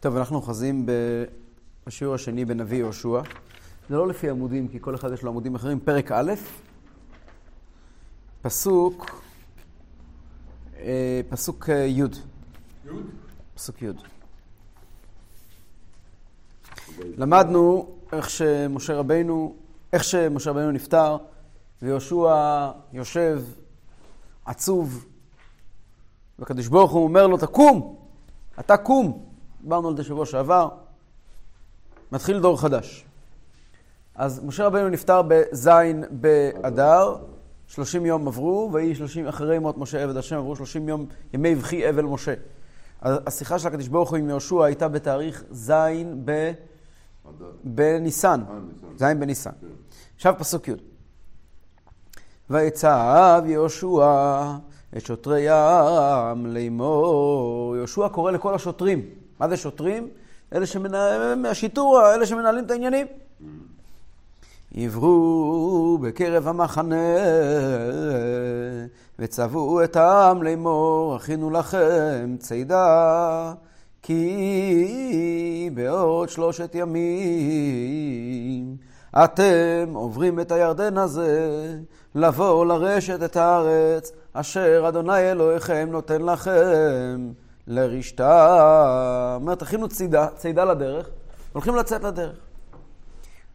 טוב, אנחנו אוחזים בשיעור השני בנביא יהושע. זה לא לפי עמודים, כי כל אחד יש לו עמודים אחרים. פרק א', פסוק, אה, פסוק אה, י'. פסוק י'. למדנו איך שמשה רבנו, איך שמשה רבנו נפטר, ויהושע יושב עצוב, והקדוש ברוך הוא אומר לו, תקום, אתה קום. דיברנו על זה שבוע שעבר. מתחיל דור חדש. אז משה רבנו נפטר בז' באדר, 30 יום עברו, ויהי 30, אחרי מות משה עבד השם, עברו 30 יום, ימי בכי אבל משה. השיחה של הקדוש ברוך הוא עם יהושע הייתה בתאריך ז' ב... בניסן, ז' בניסן. עכשיו פסוק י'. ויצב יהושע את שוטרי העם לאמור. יהושע קורא לכל השוטרים. מה זה שוטרים? אלה שמנהלים, השיטור, אלה שמנהלים את העניינים. עברו בקרב המחנה וצבעו את העם לאמור, הכינו לכם צידה, כי בעוד שלושת ימים אתם עוברים את הירדן הזה, לבוא לרשת את הארץ, אשר אדוני אלוהיכם נותן לכם לרשתה. אומר, תכינו צידה, צידה לדרך, הולכים לצאת לדרך.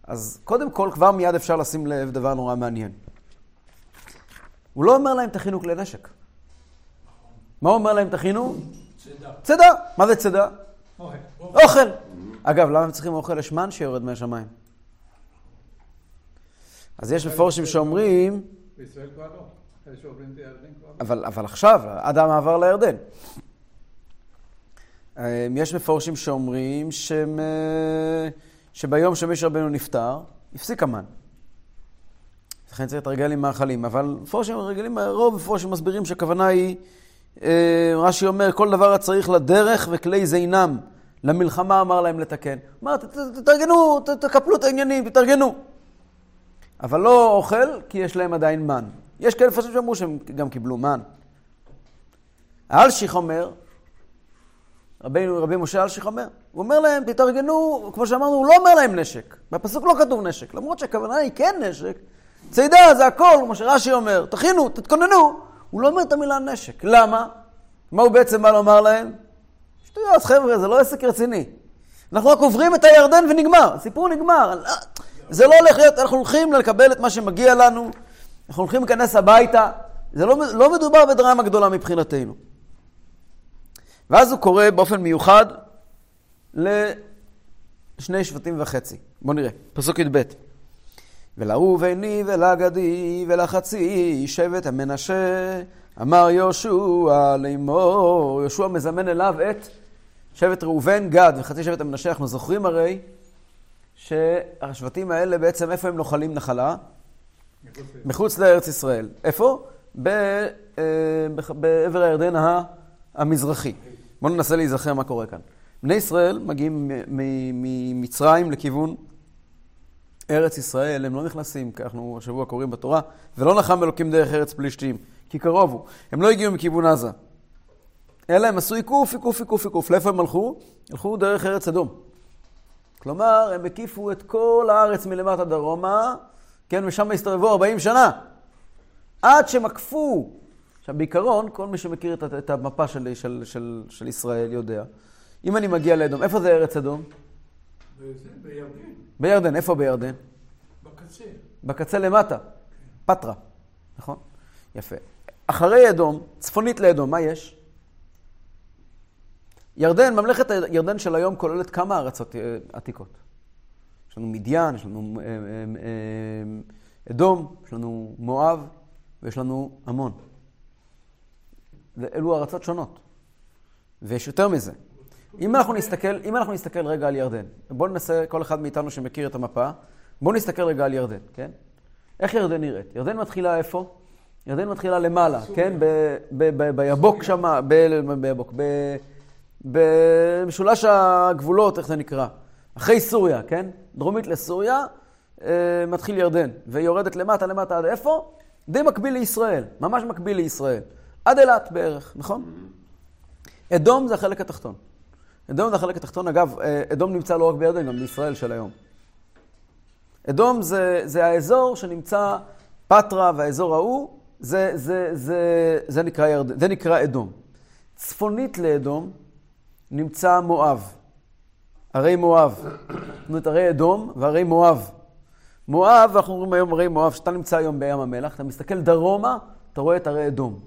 אז קודם כל, כבר מיד אפשר לשים לב דבר נורא מעניין. הוא לא אומר להם תכינו כלי נשק. מה הוא אומר להם תכינו? צידה. צידה. מה זה צידה? אוכל. אוכל. אגב, למה הם צריכים אוכל? יש מן שיורד מהשמיים. אז יש מפורשים שאומרים... בישראל כבר לא. אבל, אבל עכשיו, עד המעבר לירדן. יש מפורשים שאומרים שהם, שביום שמשה רבנו נפטר, הפסיק המן. לכן צריך להתרגל עם מאכלים. אבל מפורשים רגילים, רוב מפורשים מסבירים שהכוונה היא, רש"י אומר, כל דבר הצריך לדרך וכלי זינם. למלחמה אמר להם לתקן. אמר, תתארגנו, תקפלו את העניינים, תתארגנו. אבל לא אוכל, כי יש להם עדיין מן. יש כאלה מפרשים שאמרו שהם גם קיבלו מן. האלשיך אומר, רבינו, רבי משה אלשיך אומר, הוא אומר להם, תתארגנו, כמו שאמרנו, הוא לא אומר להם נשק. בפסוק לא כתוב נשק, למרות שהכוונה היא כן נשק. צידה זה הכל, כמו שרש"י אומר, תכינו, תתכוננו. הוא לא אומר את המילה נשק. למה? מה הוא בעצם בא לומר להם? שטויות, חבר'ה, זה לא עסק רציני. אנחנו רק עוברים את הירדן ונגמר, הסיפור נגמר. זה לא הולך להיות, אנחנו הולכים לקבל את מה שמגיע לנו, אנחנו הולכים להיכנס הביתה, זה לא, לא מדובר בדרמה גדולה מבחינתנו. ואז הוא קורא באופן מיוחד לשני שבטים וחצי. בואו נראה, פסוק י"ב. ולראובני ולגדי ולחצי שבט המנשה אמר יהושע לאמור, יהושע מזמן אליו את שבט ראובן, גד וחצי שבט המנשה. אנחנו זוכרים הרי שהשבטים האלה בעצם, איפה הם נוחלים נחלה? מחוץ לארץ ישראל. איפה? אה, בעבר הירדן המזרחי. בואו ננסה להיזכר מה קורה כאן. בני ישראל מגיעים ממצרים לכיוון ארץ ישראל, הם לא נכנסים, כי אנחנו השבוע קוראים בתורה, ולא נחם אלוקים דרך ארץ פלישתים, כי קרוב הוא. הם לא הגיעו מכיוון עזה. אלא הם עשו עיקוף, עיקוף, עיקוף, עיקוף. לאיפה הם הלכו? הלכו דרך ארץ אדום. כלומר, הם הקיפו את כל הארץ מלמטה דרומה, כן, ושם הסתובבו 40 שנה. עד שהם עקפו. עכשיו, בעיקרון, כל מי שמכיר את, את המפה של, של, של, של ישראל יודע. אם אני מגיע לאדום, איפה זה ארץ אדום? בירדן. בירדן, איפה בירדן? בקצה. בקצה למטה. פטרה, נכון? יפה. אחרי אדום, צפונית לאדום, מה יש? ירדן, ממלכת ירדן של היום כוללת כמה ארצות אה, עתיקות. יש לנו מדיין, יש לנו אה, אה, אדום, יש לנו מואב ויש לנו עמון. אלו ארצות שונות. ויש יותר מזה. אם אנחנו נסתכל, אם אנחנו נסתכל רגע על ירדן, בואו ננסה, כל אחד מאיתנו שמכיר את המפה, בואו נסתכל רגע על ירדן, כן? איך ירדן נראית? ירדן מתחילה איפה? ירדן מתחילה למעלה, כן? ביבוק שמה, ביבוק, במשולש הגבולות, איך זה נקרא? אחרי סוריה, כן? דרומית לסוריה, אה, מתחיל ירדן, והיא יורדת למטה, למטה עד איפה? די מקביל לישראל, ממש מקביל לישראל. עד אילת בערך, נכון? אדום זה החלק התחתון. אדום זה החלק התחתון. אגב, אה, אדום נמצא לא רק בירדן, גם בישראל של היום. אדום זה, זה האזור שנמצא, פטרה והאזור ההוא, זה, זה, זה, זה, נקרא ירד... זה נקרא אדום. צפונית לאדום נמצא מואב. ערי מואב. זאת אומרת, ערי אדום וערי מואב. מואב, אנחנו אומרים היום ערי מואב, שאתה נמצא היום בים המלח, אתה מסתכל דרומה, אתה רואה את ערי אדום.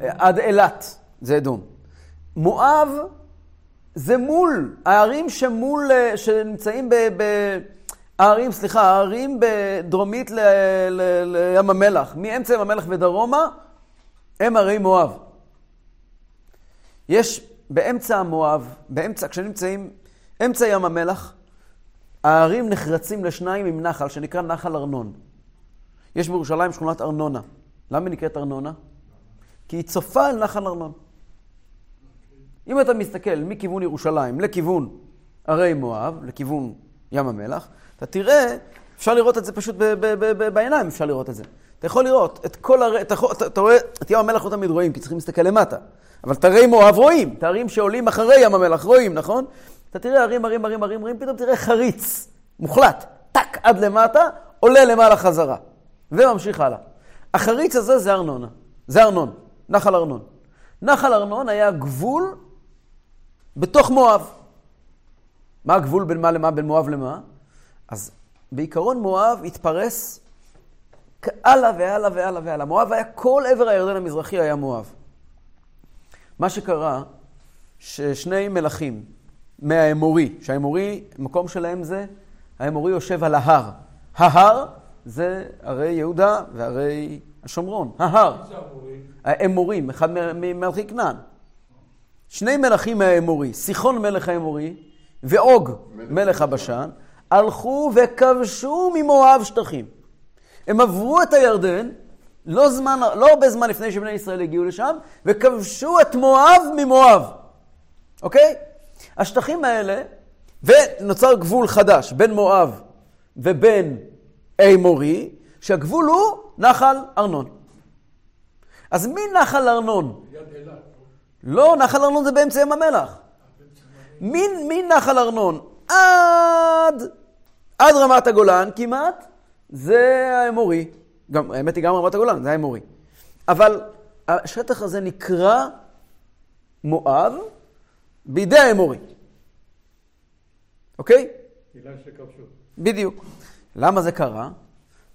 עד אילת, זה אדום. מואב זה מול, הערים שמול, אה, שנמצאים ב... ב הערים, סליחה, הערים בדרומית ל, ל, לים המלח, מאמצע ים המלח ודרומה, הם ערי מואב. יש באמצע המואב, באמצע, כשנמצאים, אמצע ים המלח, הערים נחרצים לשניים עם נחל שנקרא נחל ארנון. יש בירושלים שכונת ארנונה. למה נקראת ארנונה? כי היא צופה על נחל ארנון. אם אתה מסתכל מכיוון ירושלים לכיוון ערי מואב, לכיוון ים המלח, אתה תראה, אפשר לראות את זה פשוט בעיניים, אפשר לראות את זה. אתה יכול לראות את כל הרי, אתה, אתה, אתה רואה, את ים המלח לא תמיד רואים, כי צריכים להסתכל למטה. אבל את ערי מואב רואים, את הערים שעולים אחרי ים המלח רואים, נכון? אתה תראה ערים, ערים, ערים, ערים, ערים, פתאום תראה חריץ, מוחלט, טק עד למטה, עולה למעלה חזרה, וממשיך הלאה. החריץ הזה זה ארנונה, זה ארנון, נחל ארנון. נחל ארנון היה גבול בתוך מואב. מה הגבול בין מה למה, בין מואב למה? אז בעיקרון מואב התפרס הלאה והלאה והלאה והלאה. מואב היה, כל עבר הירדן המזרחי היה מואב. מה שקרה, ששני מלכים מהאמורי, שהאמורי, המקום שלהם זה, האמורי יושב על ההר. ההר זה הרי יהודה והרי השומרון. ההר. האמורים, אחד ממלכי כנען. שני מלכים מהאמורי, סיחון מלך האמורי ואוג מלך הבשן, הלכו וכבשו ממואב שטחים. הם עברו את הירדן, לא, זמן, לא הרבה זמן לפני שבני ישראל הגיעו לשם, וכבשו את מואב ממואב, אוקיי? השטחים האלה, ונוצר גבול חדש בין מואב ובין אמורי, שהגבול הוא נחל ארנון. אז מנחל ארנון? לא, נחל ארנון זה באמצע ים המלח. מנחל ארנון עד, עד רמת הגולן כמעט, זה האמורי. גם, האמת היא גם רמת הגולן, זה האמורי. אבל השטח הזה נקרא מואב בידי האמורי. אוקיי? בדיוק. למה זה קרה?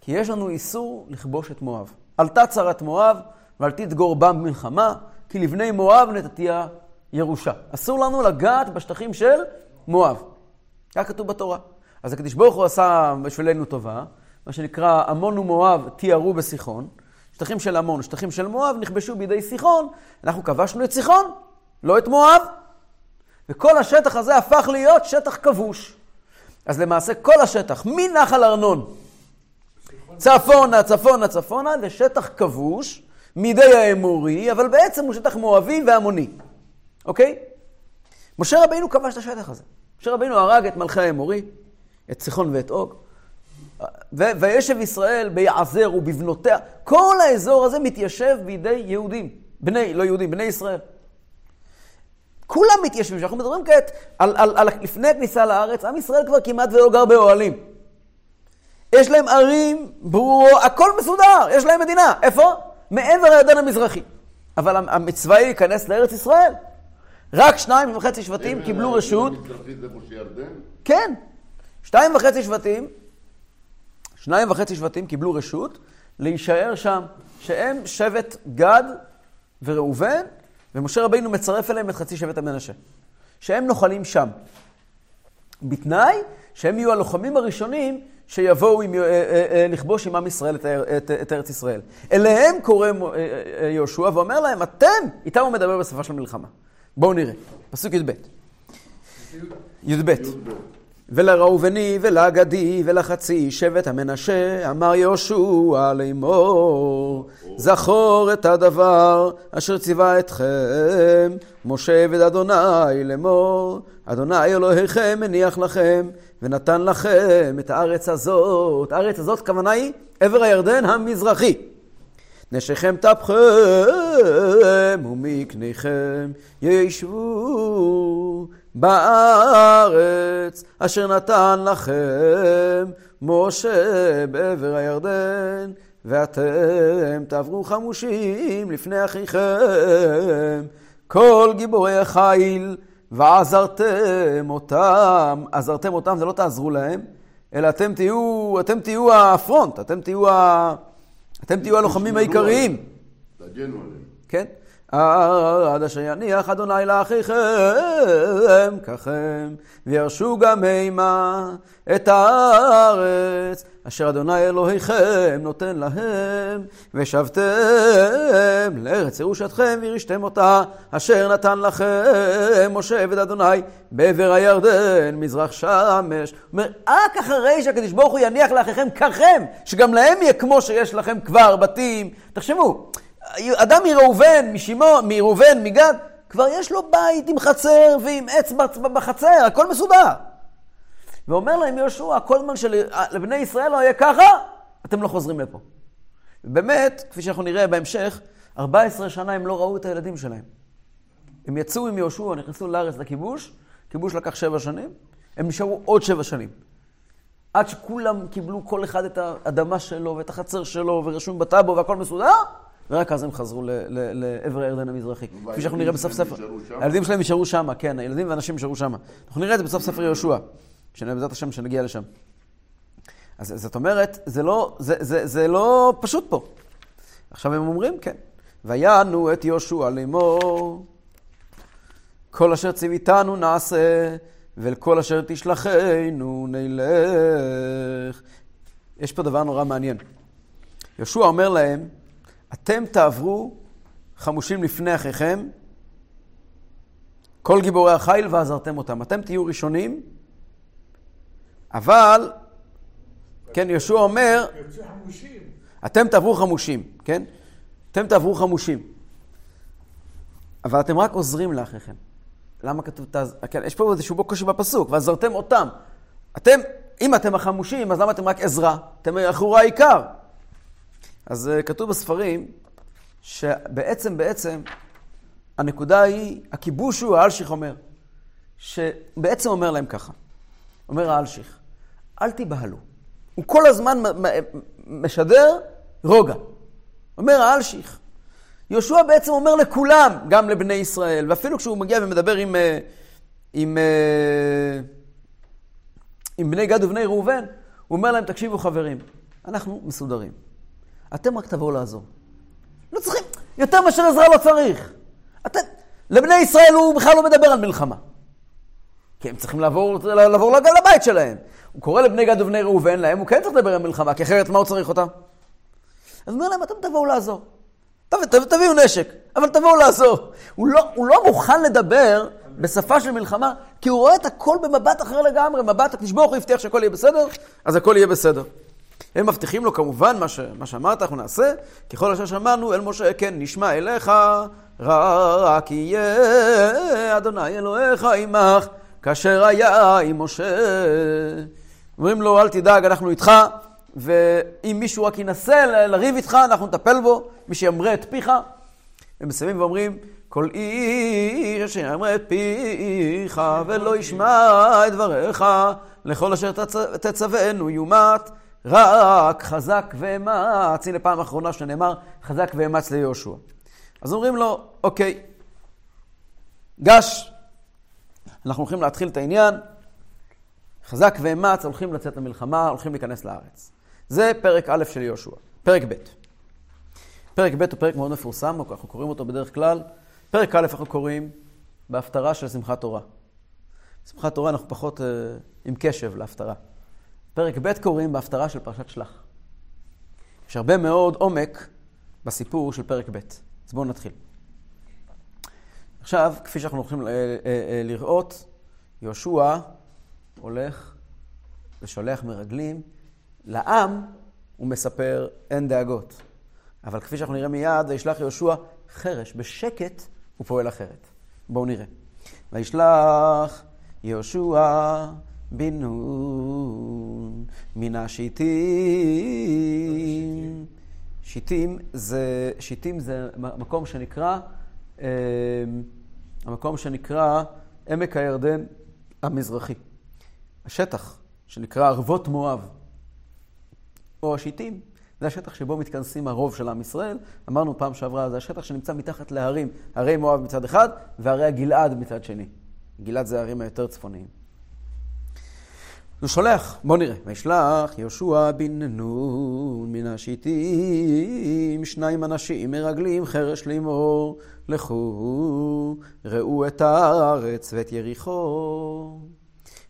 כי יש לנו איסור לכבוש את מואב. עלתה צרת מואב, ואל תתגור בם במלחמה, כי לבני מואב נתתיה ירושה. אסור לנו לגעת בשטחים של מואב. כך כתוב בתורה. אז הקדוש ברוך הוא עשה בשבילנו טובה, מה שנקרא עמון ומואב תיארו בסיחון. שטחים של עמון, שטחים של מואב נכבשו בידי סיחון, אנחנו כבשנו את סיחון, לא את מואב. וכל השטח הזה הפך להיות שטח כבוש. אז למעשה כל השטח, מנחל ארנון, צפונה, צפונה, צפונה, לשטח כבוש מידי האמורי, אבל בעצם הוא שטח מואבי ועמוני. אוקיי? משה רבינו כבש את השטח הזה. משה רבינו הרג את מלכי האמורי, את סיחון ואת אוג, וישב ישראל ביעזר ובבנותיה. כל האזור הזה מתיישב בידי יהודים, בני, לא יהודים, בני ישראל. כולם מתיישבים, כשאנחנו מדברים כעת על, על, על לפני הכניסה לארץ, עם ישראל כבר כמעט ולא גר באוהלים. יש להם ערים ברורות, הכל מסודר, יש להם מדינה. איפה? מעבר לירדן המזרחי. אבל המצווה היא להיכנס לארץ ישראל. רק שניים וחצי שבטים קיבלו רשות. כן. שתיים וחצי שבטים, שניים וחצי שבטים קיבלו רשות להישאר שם, שהם שבט גד וראובן, ומשה רבינו מצרף אליהם את חצי שבט המנשה. שהם נוחלים שם. בתנאי שהם יהיו הלוחמים הראשונים שיבואו עם, אה, אה, אה, לכבוש עם עם ישראל את, את, את ארץ ישראל. אליהם קורא יהושע ואומר להם, אתם, איתם הוא מדבר בשפה של מלחמה. בואו נראה, פסוק י"ב. י"ב. ולראובני ולגדי ולחצי שבט המנשה אמר יהושע לאמור זכור את הדבר אשר ציווה אתכם משה עבד אדוני לאמור אדוני אלוהיכם מניח לכם ונתן לכם את הארץ הזאת. הארץ הזאת כוונה היא עבר הירדן המזרחי. נשיכם טפכם ומקניכם ישבו בארץ אשר נתן לכם משה בעבר הירדן ואתם תעברו חמושים לפני אחיכם כל גיבורי החיל ועזרתם אותם, עזרתם אותם זה לא תעזרו להם, אלא אתם תהיו, אתם תהיו הפרונט, אתם תהיו, ה... אתם תהיו הלוחמים העיקריים. תגנו עליהם. כן? עד אשר יניח אדוני לאחיכם ככם, וירשו גם אימה את הארץ, אשר אדוני אלוהיכם נותן להם, ושבתם לארץ ירושתכם וירשתם אותה, אשר נתן לכם משה עבד אדוני בעבר הירדן, מזרח שמש. אומר, רק אחרי שהקדוש ברוך הוא יניח לאחיכם ככם, שגם להם יהיה כמו שיש לכם כבר בתים. תחשבו, אדם מראובן, משמעון, מראובן, מגד, כבר יש לו בית עם חצר ועם עץ בחצר, הכל מסודר. ואומר להם יהושע, כל זמן שלבני ישראל לא יהיה ככה, אתם לא חוזרים לפה. באמת, כפי שאנחנו נראה בהמשך, 14 שנה הם לא ראו את הילדים שלהם. הם יצאו עם יהושע, נכנסו לארץ לכיבוש, כיבוש לקח שבע שנים, הם נשארו עוד שבע שנים. עד שכולם קיבלו כל אחד את האדמה שלו ואת החצר שלו ורשום בטאבו והכל מסודר, ורק אז הם חזרו לעבר הירדן המזרחי. כפי שאנחנו נראה בסוף ספר. הילדים שלהם נשארו שם, כן, הילדים והנשים נשארו שם. אנחנו נראה את זה בסוף ספר יהושע, בעזרת השם שנגיע לשם. אז זאת אומרת, זה לא, זה, זה, זה לא פשוט פה. עכשיו הם אומרים, כן. ויענו את יהושע לאמור, כל אשר ציוויתנו נעשה, ואל כל אשר תשלחנו נלך. יש פה דבר נורא מעניין. יהושע אומר להם, אתם תעברו חמושים לפני אחיכם, כל גיבורי החיל ועזרתם אותם. אתם תהיו ראשונים, אבל, כן, יהושע אומר. אתם תעברו חמושים, כן? אתם תעברו חמושים. אבל אתם רק עוזרים לאחיכם. למה כתוב, תעז... כן, יש פה איזשהו קושי בפסוק, ועזרתם אותם. אתם, אם אתם החמושים, אז למה אתם רק עזרה? אתם אחורי העיקר. אז uh, כתוב בספרים שבעצם, בעצם, הנקודה היא, הכיבוש הוא, האלשיך אומר, שבעצם אומר להם ככה, אומר האלשיך, אל תיבהלו. הוא כל הזמן משדר רוגע. אומר האלשיך. יהושע בעצם אומר לכולם, גם לבני ישראל, ואפילו כשהוא מגיע ומדבר עם, אה, עם, אה, עם בני גד ובני ראובן, הוא אומר להם, תקשיבו חברים, אנחנו מסודרים. אתם רק תבואו לעזור. לא צריכים, יותר מאשר עזרה לא צריך. אתם, לבני ישראל הוא בכלל לא מדבר על מלחמה. כי הם צריכים לעבור, לעבור לגל הבית שלהם. הוא קורא לבני גד ובני ראובן, להם הוא כן צריך לדבר על מלחמה, כי אחרת מה הוא צריך אותם? אז הוא אומר להם, אתם תבואו לעזור. טוב, תביאו נשק, אבל תבואו לעזור. הוא לא, הוא לא מוכן לדבר בשפה של מלחמה, כי הוא רואה את הכל במבט אחר לגמרי, מבט, ברוך הוא הבטיח שהכל יהיה בסדר, אז הכל יהיה בסדר. הם מבטיחים לו כמובן מה, ש, מה שאמרת, אנחנו נעשה, ככל אשר שמענו אל משה, כן, נשמע אליך, רק יהיה אדוני אלוהיך עמך, כאשר היה עם משה. אומרים לו, אל תדאג, אנחנו איתך, ואם מישהו רק ינסה לריב איתך, אנחנו נטפל בו, מי שימרה את פיך. הם מסיימים ואומרים, כל איש שימרה את פיך ולא ישמע את דבריך, לכל אשר תצוונו יומת. רק חזק ואמץ, הנה פעם אחרונה שנאמר, חזק ואמץ ליהושע. אז אומרים לו, אוקיי, גש, אנחנו הולכים להתחיל את העניין, חזק ואמץ, הולכים לצאת למלחמה, הולכים להיכנס לארץ. זה פרק א' של יהושע, פרק ב'. פרק ב' הוא פרק מאוד מפורסם, אנחנו קוראים אותו בדרך כלל. פרק א' אנחנו קוראים בהפטרה של שמחת תורה. שמחת תורה אנחנו פחות uh, עם קשב להפטרה. פרק ב' קוראים בהפטרה של פרשת שלח. יש הרבה מאוד עומק בסיפור של פרק ב'. אז בואו נתחיל. עכשיו, כפי שאנחנו הולכים אה, אה, אה, לראות, יהושע הולך ושולח מרגלים. לעם הוא מספר אין דאגות. אבל כפי שאנחנו נראה מיד, וישלח יהושע חרש. בשקט הוא פועל אחרת. בואו נראה. וישלח יהושע בן נון מן השיטים שיטים זה, שיטים זה מקום שנקרא, אה, המקום שנקרא עמק הירדן המזרחי. השטח שנקרא ערבות מואב, או השיטים, זה השטח שבו מתכנסים הרוב של עם ישראל. אמרנו פעם שעברה, זה השטח שנמצא מתחת להרים, הרי מואב מצד אחד והרי הגלעד מצד שני. גלעד זה הערים היותר צפוניים. הוא שולח, בוא נראה. וישלח יהושע בן נון מן השיטים, שניים אנשים מרגלים חרש לאמור, לכו ראו את הארץ ואת יריחו.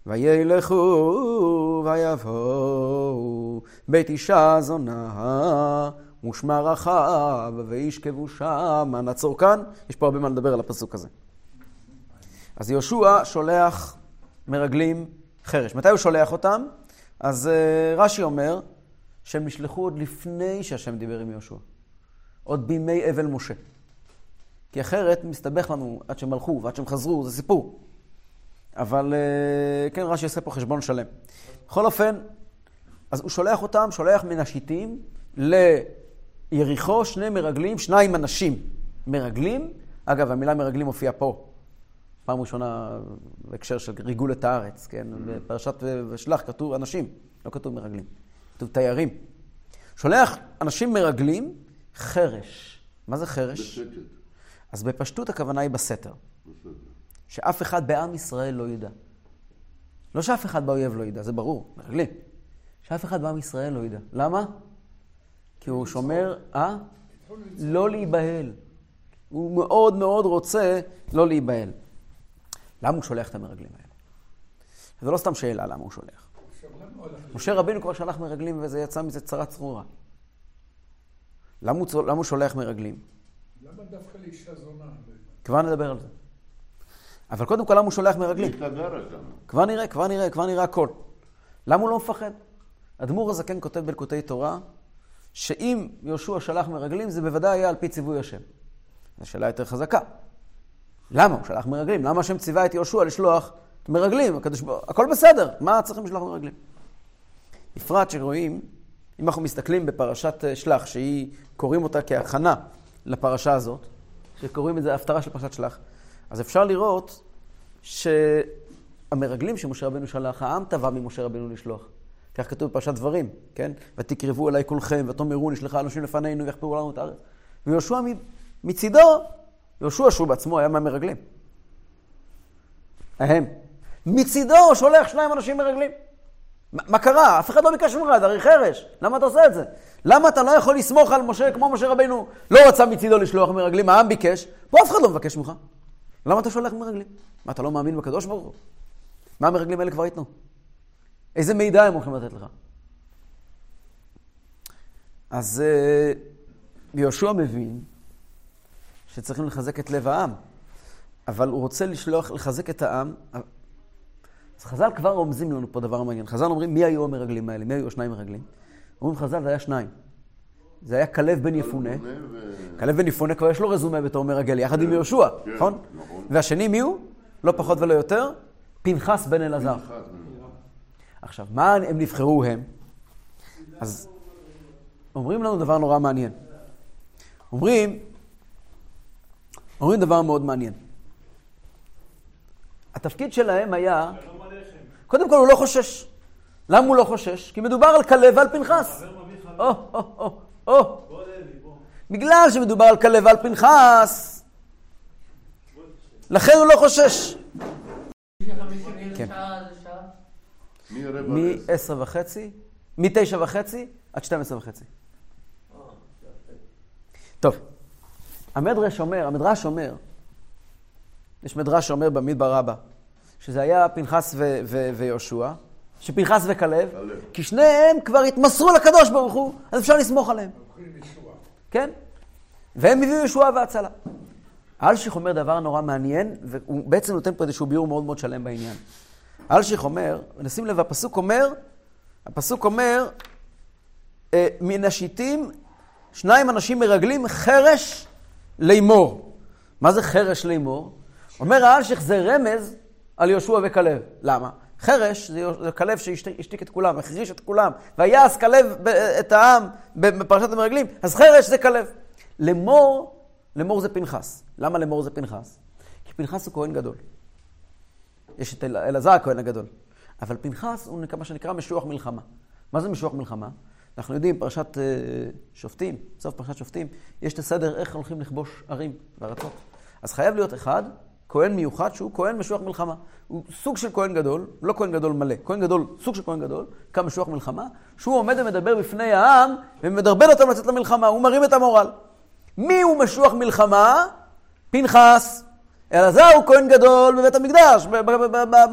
וילכו ויבואו בית אישה זונה ושמה רחב וישכבו שם. נעצור כאן, יש פה הרבה מה לדבר על הפסוק הזה. אז יהושע שולח מרגלים חרש. מתי הוא שולח אותם? אז uh, רש"י אומר שהם נשלחו עוד לפני שהשם דיבר עם יהושע. עוד בימי אבל משה. כי אחרת מסתבך לנו עד שהם הלכו ועד שהם חזרו, זה סיפור. אבל uh, כן, רש"י עושה פה חשבון שלם. בכל אופן, אז הוא שולח אותם, שולח מן השיטים ליריחו שני מרגלים, שניים אנשים מרגלים. אגב, המילה מרגלים מופיעה פה. פעם ראשונה בהקשר של ריגול את הארץ, כן? בפרשת ושלח כתוב אנשים, לא כתוב מרגלים, כתוב תיירים. שולח אנשים מרגלים חרש. מה זה חרש? בשקט. אז בפשטות הכוונה היא בסתר. בסדר. שאף אחד בעם ישראל לא ידע. לא שאף אחד באויב לא ידע, זה ברור, מרגלים. שאף אחד בעם ישראל לא ידע. למה? כי הוא שומר, אה? לא להיבהל. הוא מאוד מאוד רוצה לא להיבהל. למה הוא שולח את המרגלים האלה? זה לא סתם שאלה למה הוא שולח. משה רבינו כבר שלח מרגלים וזה יצא מזה צרה צרורה. למה הוא, צו- למה הוא שולח מרגלים? למה דווקא לאישה זונה? כבר נדבר על זה. אבל קודם כל, למה הוא שולח מרגלים? כבר נראה, כבר נראה, כבר נראה הכל. למה הוא לא מפחד? אדמו"ר הזקן כותב בלקוטי תורה, שאם יהושע שלח מרגלים, זה בוודאי היה על פי ציווי השם. זו שאלה יותר חזקה. למה הוא שלח מרגלים? למה השם ציווה את יהושע לשלוח מרגלים? הקדוש ברוך הכל בסדר, מה צריכים לשלוח מרגלים? בפרט שרואים, אם אנחנו מסתכלים בפרשת אה, שלח, שהיא, קוראים אותה כהכנה לפרשה הזאת, שקוראים את זה הפטרה של פרשת שלח, אז אפשר לראות שהמרגלים שמשה רבנו שלח, העם תבע ממשה רבנו לשלוח. כך כתוב בפרשת דברים, כן? ותקרבו אליי כולכם, ותאמרו נשלחה אנשים לפנינו ויחפרו לנו את הארץ. ויהושע מצידו, יהושע שהוא בעצמו היה מהמרגלים. ההם. מצידו שולח שניים אנשים מרגלים. מה מה קרה? אף אחד לא ביקש ממך, זה הרי חרש. למה אתה עושה את זה? למה אתה לא יכול לסמוך על משה כמו משה רבינו? לא רצה מצידו לשלוח מרגלים, העם ביקש, פה אף אחד לא מבקש ממך. למה אתה שולח מרגלים? מה, אתה לא מאמין בקדוש ברוך הוא? מה המרגלים האלה כבר ייתנו? איזה מידע הם הולכים לתת לך? אז אה, יהושע מבין שצריכים לחזק את לב העם, אבל הוא רוצה לשלוח, לחזק את העם. אז חז"ל כבר רומזים לנו פה דבר מעניין. חז"ל אומרים, מי היו המרגלים האלה? מי היו השניים מרגלים? אומרים חז"ל, זה היה שניים. זה היה כלב בן יפונה. כלב בן יפונה כבר יש לו רזומה בתור מרגל, יחד עם יהושע, כן, נכון? נכון. והשני מי הוא? לא פחות ולא יותר? פנחס בן אלעזר. עכשיו, מה הם נבחרו הם? אז אומרים לנו דבר נורא מעניין. אומרים, אומרים דבר מאוד מעניין. התפקיד שלהם היה, קודם כל הוא לא חושש. למה הוא לא חושש? כי מדובר על כלב ועל פנחס. או, או, או, או. בגלל שמדובר על כלב ועל פנחס, לכן הוא לא חושש. כן. מי רבע מ-10 וחצי, מ-9 וחצי עד 12 וחצי. טוב, המדרש אומר, המדרש אומר, יש מדרש שאומר במדבר רבה, שזה היה פנחס ו- ו- ויהושע, שפנחס וכלב, כלב. כי שניהם כבר התמסרו לקדוש ברוך הוא, אז אפשר לסמוך עליהם. כן? והם הביאו ישועה והצלה. אלשיך אומר דבר נורא מעניין, והוא בעצם נותן פה איזשהו ביאור מאוד מאוד שלם בעניין. אלשיך אומר, נשים לב, הפסוק אומר, הפסוק אומר, אה, מן השיטים שניים אנשים מרגלים חרש לימור. מה זה חרש לימור? אומר האלשיך זה רמז על יהושע וכלב. למה? חרש זה כלב שהשתיק את כולם, החריש את כולם, ויעש כלב את העם בפרשת המרגלים, אז חרש זה כלב. לאמור, לאמור זה פנחס. למה לאמור זה פנחס? כי פנחס הוא כהן גדול. יש את אלעזר הכהן הגדול. אבל פנחס הוא מה שנקרא משוח מלחמה. מה זה משוח מלחמה? אנחנו יודעים, פרשת uh, שופטים, סוף פרשת שופטים, יש את הסדר איך הולכים לכבוש ערים וארצות. אז חייב להיות אחד, כהן מיוחד, שהוא כהן משוח מלחמה. הוא סוג של כהן גדול, לא כהן גדול מלא, כהן גדול, סוג של כהן גדול, קם משוח מלחמה, שהוא עומד ומדבר בפני העם ומדרבן אותם לצאת למלחמה, הוא מרים את המורל. מי הוא משוח מלחמה? פנחס. אלעזר הוא כהן גדול בבית המקדש,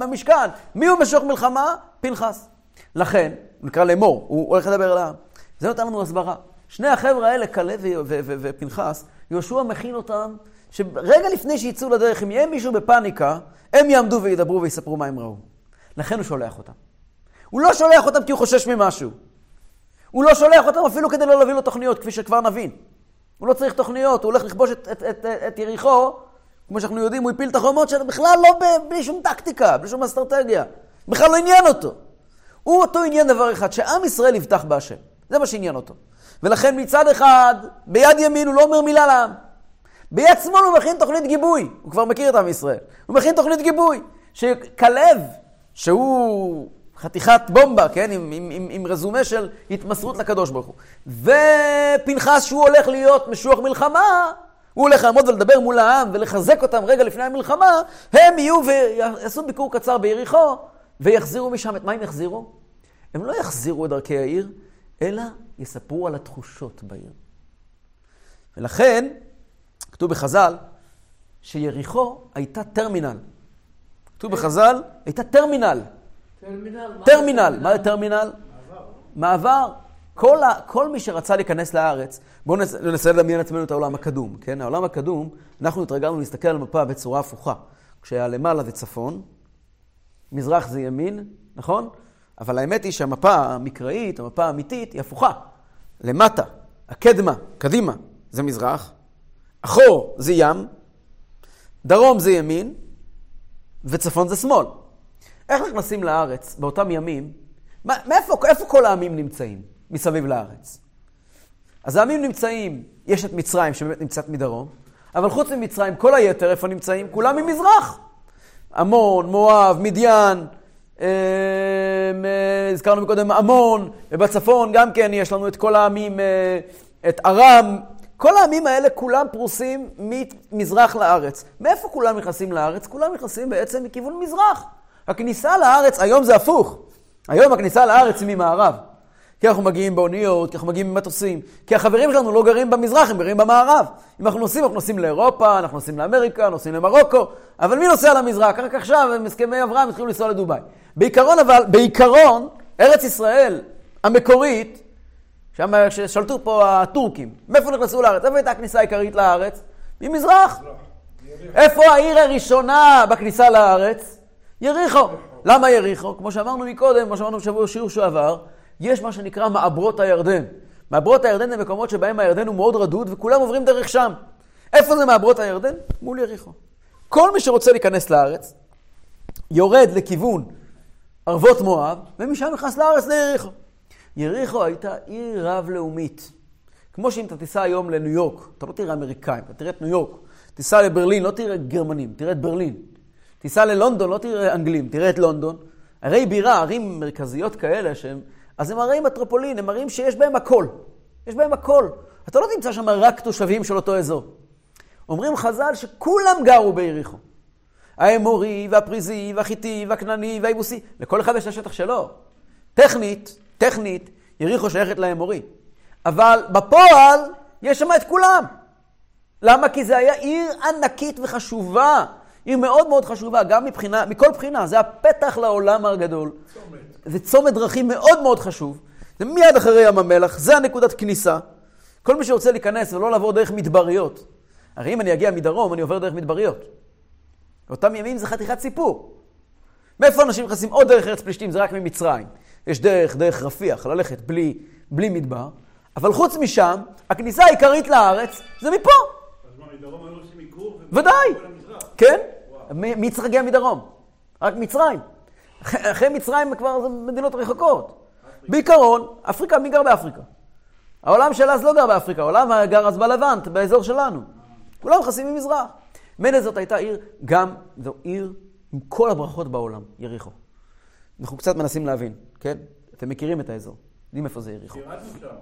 במשכן. מי הוא משוח מלחמה? פנחס. לכן, נקרא לאמור, הוא הולך לדבר על העם. זה נותן לנו הסברה. שני החבר'ה האלה, כלב ופנחס, יהושע מכין אותם, שרגע לפני שיצאו לדרך, אם יהיה מישהו בפאניקה, הם יעמדו וידברו ויספרו מה הם ראו. לכן הוא שולח אותם. הוא לא שולח אותם כי הוא חושש ממשהו. הוא לא שולח אותם אפילו כדי לא להביא לו תוכניות, כפי שכבר נבין. הוא לא צריך תוכניות, הוא הולך לכבוש את, את, את, את יריחו, כמו שאנחנו יודעים, הוא הפיל את החומות שלו בכלל לא בלי שום טקטיקה, בלי שום אסטרטגיה. בכלל לא עניין אותו. הוא אותו עניין דבר אחד, שעם ישראל יבטח בהשם. זה מה שעניין אותו. ולכן מצד אחד, ביד ימין הוא לא אומר מילה לעם. ביד שמאל הוא מכין תוכנית גיבוי. הוא כבר מכיר את עם ישראל. הוא מכין תוכנית גיבוי. שכלב, שהוא חתיכת בומבה, כן? עם, עם, עם, עם רזומה של התמסרות לקדוש ברוך הוא. ופנחס, שהוא הולך להיות משוח מלחמה, הוא הולך לעמוד ולדבר מול העם ולחזק אותם רגע לפני המלחמה, הם יהיו ויעשו ביקור קצר ביריחו ויחזירו משם. את מה הם יחזירו? הם לא יחזירו את דרכי העיר, אלא יספרו על התחושות בעיר. ולכן, כתוב בחז"ל, שיריחו הייתה טרמינל. כתוב בחז"ל, הייתה טרמינל. טרמינל? טרמינל. מה זה טרמינל? מעבר. מעבר. כל, ה, כל מי שרצה להיכנס לארץ, בואו ננסה לדמיין לעצמנו את העולם הקדום, כן? העולם הקדום, אנחנו התרגלנו להסתכל על המפה בצורה הפוכה. כשהיה למעלה זה צפון, מזרח זה ימין, נכון? אבל האמת היא שהמפה המקראית, המפה האמיתית, היא הפוכה. למטה, הקדמה, קדימה, זה מזרח, אחור זה ים, דרום זה ימין, וצפון זה שמאל. איך נכנסים לארץ באותם ימים? מאיפה, איפה כל העמים נמצאים מסביב לארץ? אז העמים נמצאים, יש את מצרים שבאמת נמצאת מדרום, אבל חוץ ממצרים, כל היתר איפה נמצאים? כולם ממזרח. עמון, מואב, מדיין, הזכרנו קודם עמון, ובצפון גם כן יש לנו את כל העמים, אה, את ארם, כל העמים האלה כולם פרוסים ממזרח לארץ. מאיפה כולם נכנסים לארץ? כולם נכנסים בעצם מכיוון מזרח. הכניסה לארץ, היום זה הפוך. היום הכניסה לארץ היא ממערב. כי אנחנו מגיעים באוניות, כי אנחנו מגיעים במטוסים, כי החברים שלנו לא גרים במזרח, הם גרים במערב. אם אנחנו נוסעים, אנחנו נוסעים לאירופה, אנחנו נוסעים לאמריקה, נוסעים למרוקו, אבל מי נוסע למזרח? רק עכשיו, עם הסכמי אברהם, התחילו לנסוע לדובאי. בעיקרון אבל, בעיקרון, ארץ ישראל המקורית, שם ששלטו פה הטורקים, מאיפה נכנסו לארץ? איפה הייתה הכניסה העיקרית לארץ? ממזרח. איפה העיר הראשונה בכניסה לארץ? יריחו. למה יריחו? כמו שאמרנו מקודם, כמו שאמרנו בשבוע שיעור שעבר, יש מה שנקרא מעברות הירדן. מעברות הירדן זה מקומות שבהם הירדן הוא מאוד רדוד וכולם עוברים דרך שם. איפה זה מעברות הירדן? מול יריחו. כל מי שרוצה להיכנס לארץ, יורד לכיוון ערבות מואב, ומשם נכנס לארץ ליריחו. יריחו הייתה עיר רב-לאומית. כמו שאם אתה תיסע היום לניו יורק, אתה לא תראה אמריקאים, אתה תראה את ניו יורק. תיסע לברלין, לא תראה גרמנים, תראה את ברלין. תיסע ללונדון, לא תראה אנגלים, תראה את לונדון. ערי בירה, ערים מרכזיות כאלה, שהם, אז הם ערי מטרופולין, הם ערים שיש בהם הכל. יש בהם הכל. אתה לא תמצא שם רק תושבים של אותו אזור. אומרים חז"ל שכולם גרו ביריחו. האמורי, והפריזי, והחיטי, והכנעני, והיבוסי. לכל אחד יש את השטח שלו. טכנית, טכנית, יריחו שייכת לאמורי. אבל בפועל, יש שם את כולם. למה? כי זה היה עיר ענקית וחשובה. עיר מאוד מאוד חשובה, גם מבחינה, מכל בחינה. זה הפתח לעולם הגדול. צומת. זה צומת דרכים מאוד מאוד חשוב. זה מיד אחרי ים המלח, זה הנקודת כניסה. כל מי שרוצה להיכנס ולא לעבור דרך מדבריות. הרי אם אני אגיע מדרום, אני עובר דרך מדבריות. באותם ימים זה חתיכת סיפור. מאיפה אנשים נכנסים עוד דרך ארץ פלישתים? זה רק ממצרים. יש דרך, דרך רפיח, ללכת בלי, בלי מדבר. אבל חוץ משם, הכניסה העיקרית לארץ זה מפה. אז מה, מדרום היו עושים עיכוב? ודאי. כן. מי צריך להגיע מדרום? רק מצרים. אחרי מצרים כבר זה מדינות רחוקות. בעיקרון, אפריקה, מי גר באפריקה? העולם של אז לא גר באפריקה, העולם גר אז בלבנט, באזור שלנו. כולם נכנסים ממזרח. מילא זאת הייתה עיר, גם זו עיר עם כל הברכות בעולם, יריחו. אנחנו קצת מנסים להבין, כן? אתם מכירים את האזור, יודעים איפה זה יריחו. שירתנו שם.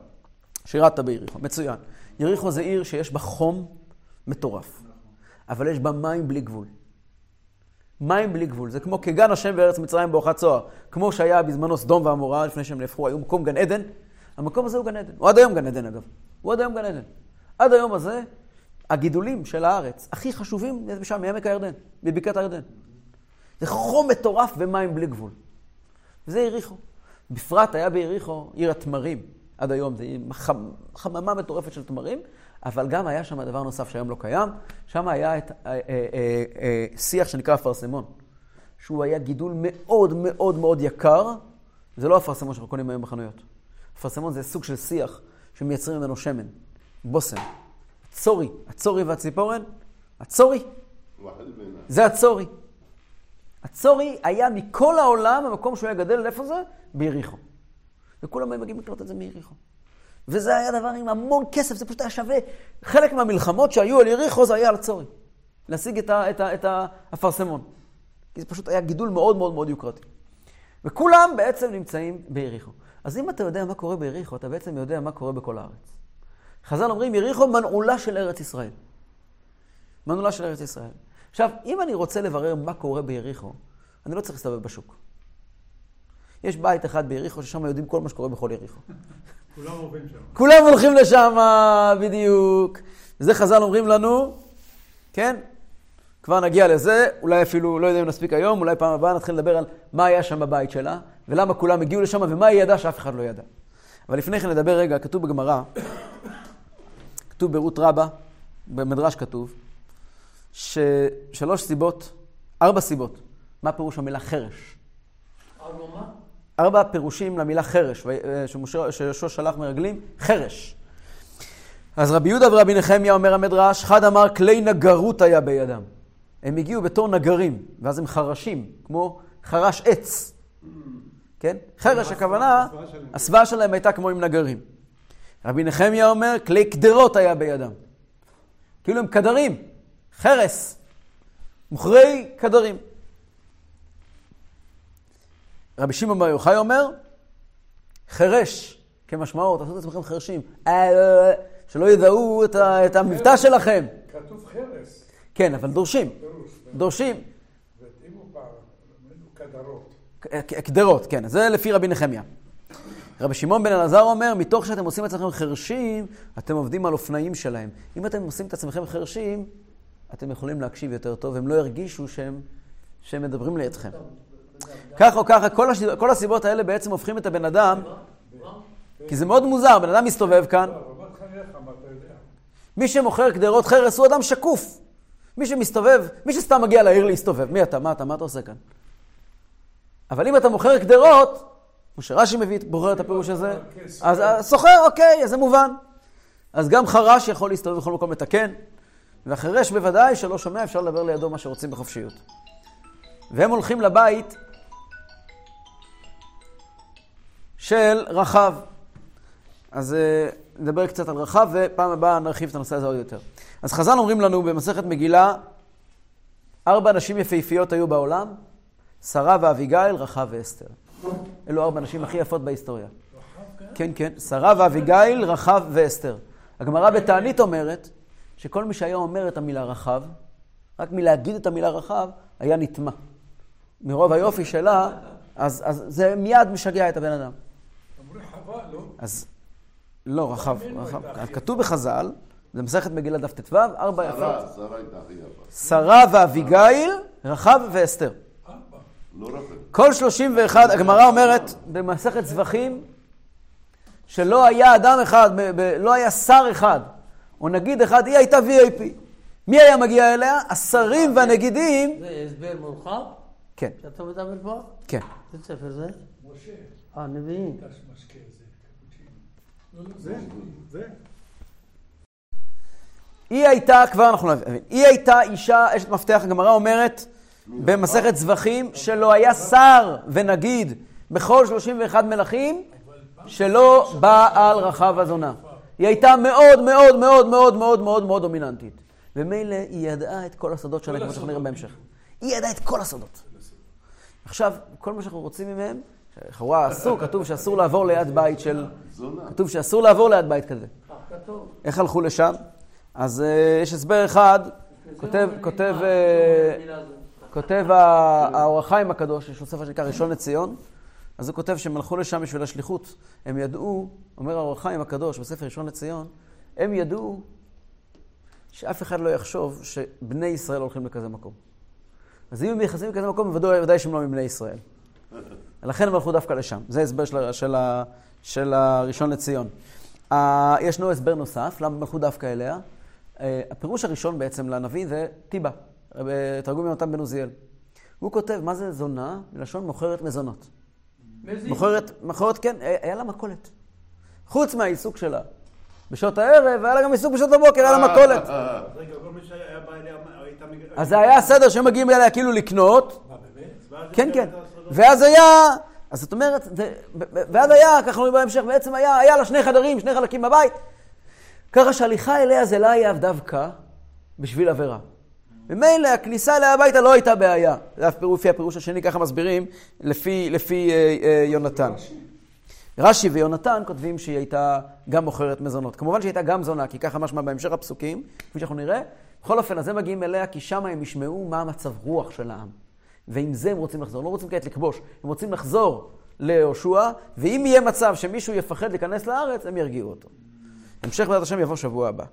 שירתת ביריחו, מצוין. יריחו זה עיר שיש בה חום מטורף, אבל יש בה מים בלי גבול. מים בלי גבול, זה כמו כגן השם בארץ מצרים באוחת צוהר. כמו שהיה בזמנו סדום ועמורה, לפני שהם נהפכו, היו מקום גן עדן. המקום הזה הוא גן עדן. הוא עד היום גן עדן אגב. הוא עד היום גן עדן. עד היום הזה, הגידולים של הארץ הכי חשובים זה משם, מעמק הירדן, מבקעת הירדן. זה חום מטורף ומים בלי גבול. וזה יריחו. בפרט היה ביריחו עיר התמרים. עד היום זה חמ... חממה מטורפת של תמרים, אבל גם היה שם דבר נוסף שהיום לא קיים, שם היה את אה, אה, אה, אה, שיח שנקרא אפרסמון, שהוא היה גידול מאוד מאוד מאוד יקר, זה לא אפרסמון שאנחנו קונים היום בחנויות. אפרסמון זה סוג של שיח שמייצרים ממנו שמן, בושם. הצורי, הצורי והציפורן, הצורי. זה הצורי. הצורי היה מכל העולם, המקום שהוא היה גדל, איפה זה? ביריחו. וכולם היו מגיעים לקנות את זה מיריחו. וזה היה דבר עם המון כסף, זה פשוט היה שווה. חלק מהמלחמות שהיו על יריחו זה היה על הצורי. להשיג את, ה, את, ה, את האפרסמון. כי זה פשוט היה גידול מאוד מאוד מאוד יוקרתי. וכולם בעצם נמצאים ביריחו. אז אם אתה יודע מה קורה ביריחו, אתה בעצם יודע מה קורה בכל הארץ. חז"ל אומרים, יריחו מנעולה של ארץ ישראל. מנעולה של ארץ ישראל. עכשיו, אם אני רוצה לברר מה קורה ביריחו, אני לא צריך להסתובב בשוק. יש בית אחד ביריחו ששם יודעים כל מה שקורה בכל יריחו. כולם עוברים שם. כולם הולכים לשם, בדיוק. וזה חז"ל אומרים לנו, כן? כבר נגיע לזה, אולי אפילו, לא יודע אם נספיק היום, אולי פעם הבאה נתחיל לדבר על מה היה שם בבית שלה, ולמה כולם הגיעו לשם, ומה היא ידעה שאף אחד לא ידע. אבל לפני כן נדבר רגע, כתוב בגמרא, כתוב ברות רבה, במדרש כתוב, ששלוש סיבות, ארבע סיבות, מה פירוש המילה חרש? ארבע פירושים למילה חרש, שמשה- שיהושע שלח מרגלים, חרש. אז רבי יהודה ורבי נחמיה אומר המדרש, חד אמר כלי נגרות היה בידם. הם הגיעו בתור נגרים, ואז הם חרשים, כמו חרש עץ. כן? חרש הכוונה, הסוואה שלהם הייתה כמו עם נגרים. רבי נחמיה אומר, כלי קדרות היה בידם. כאילו הם קדרים, חרס, מוכרי קדרים. רבי שמעון בר יוחאי אומר, חירש, כמשמעו, תעשו את עצמכם חרשים. אה, אה, אה, שלא ידעו את ה- את המבטא שלכם. כתוב חרס, כן, אבל דורשים. דורשים. קדרות, כן, זה לפי רבי נחמיה. רבי שמעון בן אלעזר אומר, מתוך שאתם עושים את עצמכם חרשים, אתם עובדים על אופנאים שלהם. אם אתם עושים את עצמכם חרשים, אתם יכולים להקשיב יותר טוב, והם לא ירגישו שהם, שהם מדברים לידכם. כך או ככה, כל, הש... כל הסיבות האלה בעצם הופכים את הבן אדם, כי זה מאוד מוזר, בן אדם מסתובב כאן? מי שמוכר קדרות חרס הוא אדם שקוף. מי שמסתובב, מי שסתם מגיע לעיר להסתובב, מי אתה, מה אתה, מה אתה עושה כאן? אבל אם אתה מוכר קדרות, כמו שרש"י מביא, בוחר את הפירוש הזה, אז הסוחר, אוקיי, אז זה מובן. אז גם חרש יכול להסתובב בכל מקום לתקן, והחירש בוודאי שלא שומע, אפשר לדבר לידו מה שרוצים בחופשיות. והם הולכים לבית של רחב. אז אה, נדבר קצת על רחב, ופעם הבאה נרחיב את הנושא הזה עוד יותר. אז חז"ל אומרים לנו במסכת מגילה, ארבע נשים יפהפיות היו בעולם, שרה ואביגיל, רחב ואסתר. אלו ארבע נשים הכי יפות בהיסטוריה. כן, כן, שרה ואביגיל, רחב ואסתר. הגמרא בתענית אומרת שכל מי שהיה אומר את המילה רחב, רק מלהגיד את המילה רחב, היה נטמע. מרוב היופי שלה, אז, אז זה מיד משגע את הבן אדם. לא? אז לא, רחב, ממנו רחב. הכי כתוב בחז"ל, זה מסכת מגילה דף ט"ו, ארבע יפות. שרה, שרה הייתה הכי יפה. שרה ואביגיל, רחב ואסתר. לא. כל 31, הגמרא אומרת במסכת זבחים, שלא היה אדם אחד, לא היה שר אחד, או נגיד אחד, היא הייתה VIP. מי היה מגיע אליה? השרים והנגידים. זה הסבר מורחב כן, שאתה מדבר פה? כן. איזה ספר זה? משה, אה, נביאים. זה, זה. היא הייתה, כבר אנחנו נבין, היא הייתה אישה, אשת מפתח, הגמרא אומרת, במסכת זבחים, שלא היה שר ונגיד בכל 31 מלכים, שלא בא על רחב הזונה. היא הייתה מאוד מאוד מאוד מאוד מאוד מאוד מאוד דומיננטית. ומילא היא ידעה את כל הסודות שלה, כמו שאנחנו נראה בהמשך. היא ידעה את כל הסודות. עכשיו, כל מה שאנחנו רוצים ממהם, לכאורה אסור, כתוב שאסור לעבור ליד בית של... זונה. כתוב שאסור לעבור ליד בית כזה. כתוב. איך הלכו לשם? אז אה, יש הסבר אחד, כותב, כותב, אה, כותב האור החיים הקדוש, יש לו ספר שנקרא ראשון לציון, אז הוא כותב שהם הלכו לשם בשביל השליחות. הם ידעו, אומר האור החיים הקדוש בספר ראשון לציון, הם ידעו שאף אחד לא יחשוב שבני ישראל הולכים לכזה מקום. אז אם הם נכנסים לכזה מקום, ודאי, ודאי שהם לא מבני ישראל. לכן הם הלכו דווקא לשם. זה הסבר של, ה- של, ה- של הראשון לציון. Uh, ישנו הסבר נוסף, למה הם הלכו דווקא אליה. Uh, הפירוש הראשון בעצם לנביא זה טיבה, uh, תרגום יונתן בן עוזיאל. הוא כותב, מה זה זונה? מלשון מוכרת מזונות. מוכרת, מוכרת, כן, היה לה מכולת. חוץ מהעיסוק שלה בשעות הערב, היה לה גם עיסוק בשעות הבוקר, היה לה מכולת. אה, רגע, כל מי שהיה בא אליה, הייתה מג... אז זה היה הסדר שהם מגיעים אליה כאילו לקנות, מה, באמת? כן, כן. ואז היה, אז זאת אומרת, ואז היה, ככה אומרים בהמשך, בעצם היה, היה לה שני חדרים, שני חלקים בבית. ככה שהליכה אליה זה לא היה דווקא בשביל עבירה. ממילא הכניסה אליה הביתה לא הייתה בעיה. זה לפי הפירוש השני, ככה מסבירים, לפי, לפי אה, אה, יונתן. רש"י ויונתן כותבים שהיא הייתה גם מוכרת מזונות. כמובן שהיא הייתה גם זונה, כי ככה משמע בהמשך הפסוקים, כפי שאנחנו נראה. בכל אופן, אז הם מגיעים אליה, כי שם הם ישמעו מה המצב רוח של העם. ועם זה הם רוצים לחזור. הם לא רוצים כעת לכבוש, הם רוצים לחזור ליהושע, ואם יהיה מצב שמישהו יפחד להיכנס לארץ, הם ירגיעו אותו. המשך בעזרת השם יבוא שבוע הבא.